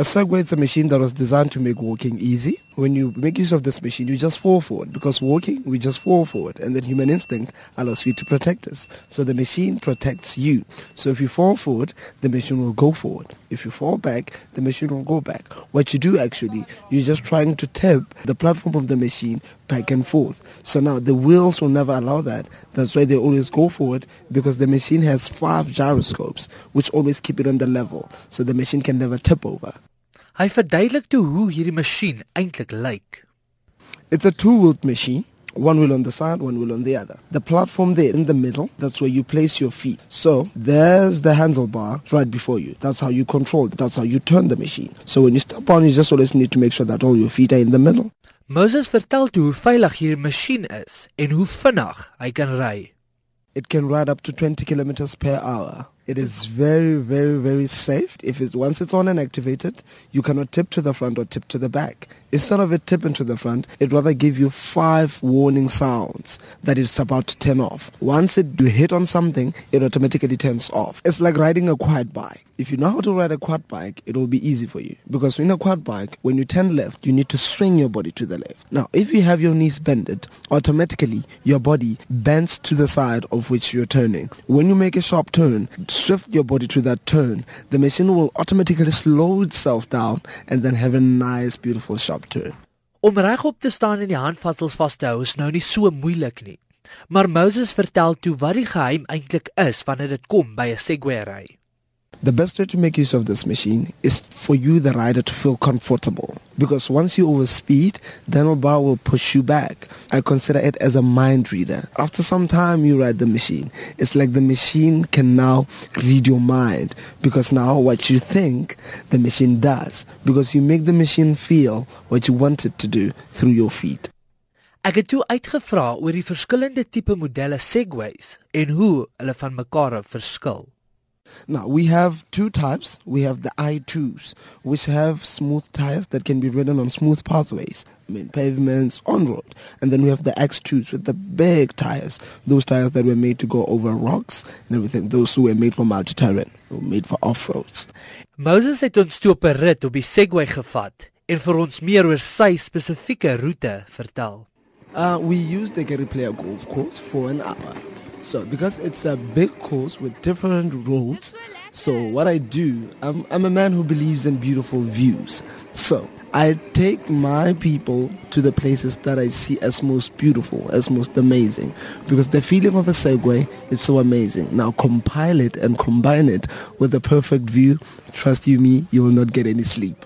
A Segway is a machine that was designed to make walking easy. When you make use of this machine, you just fall forward because walking, we just fall forward. And then human instinct allows you to protect us. So the machine protects you. So if you fall forward, the machine will go forward. If you fall back, the machine will go back. What you do actually, you're just trying to tip the platform of the machine back and forth. So now the wheels will never allow that. That's why they always go forward because the machine has five gyroscopes which always keep it on the level. So the machine can never tip over. Hy verduidelik toe hoe hierdie masjien eintlik lyk. It's a two-wheeled machine. One wheel on the side, one wheel on the other. The platform there in the middle, that's where you place your feet. So there's the handlebar right before you. That's how you control it. That's how you turn the machine. So when you step on, you just always need to make sure that all your feet are in the middle. Moses vertel toe hoe veilig hierdie masjien is en hoe vinnig hy kan ry. It can ride up to 20 kilometers per hour. It is very, very, very safe. If it's once it's on and activated, you cannot tip to the front or tip to the back. Instead of it tipping to the front, it rather give you five warning sounds that it's about to turn off. Once it do hit on something, it automatically turns off. It's like riding a quad bike. If you know how to ride a quad bike, it will be easy for you. Because in a quad bike, when you turn left, you need to swing your body to the left. Now, if you have your knees bended, automatically your body bends to the side of which you're turning. When you make a sharp turn, shift your body to that turn, the machine will automatically slow itself down and then have a nice, beautiful sharp turn. Om regop te staan en die handvatsels vas te hou is nou nie so moeilik nie. Maar Moses vertel toe wat die geheim eintlik is wanneer dit kom by 'n Segway ry. The best way to make use of this machine is for you, the rider, to feel comfortable. Because once you overspeed, the handlebar will push you back. I consider it as a mind reader. After some time you ride the machine, it's like the machine can now read your mind. Because now what you think, the machine does. Because you make the machine feel what you want it to do through your feet. Ek het toe uitgevra oor die verskillende tipe modelle Segways en hoe hulle van mekaar verskil. Now we have two types. We have the i2s, which have smooth tires that can be ridden on smooth pathways, I mean pavements, on road. And then we have the X2s with the big tires, those tires that were made to go over rocks and everything. Those who were made for multi-terrain, made for off-roads. Moses het ons toe op 'n rit op die Segway gevat en vir ons meer oor sy spesifieke roete vertel. Uh, we used the Gary Player Golf Course for an hour. So because it's a big course with different roads, so what I do, I'm, I'm a man who believes in beautiful views. So I take my people to the places that I see as most beautiful, as most amazing, because the feeling of a Segway is so amazing. Now compile it and combine it with the perfect view. Trust you me, you will not get any sleep.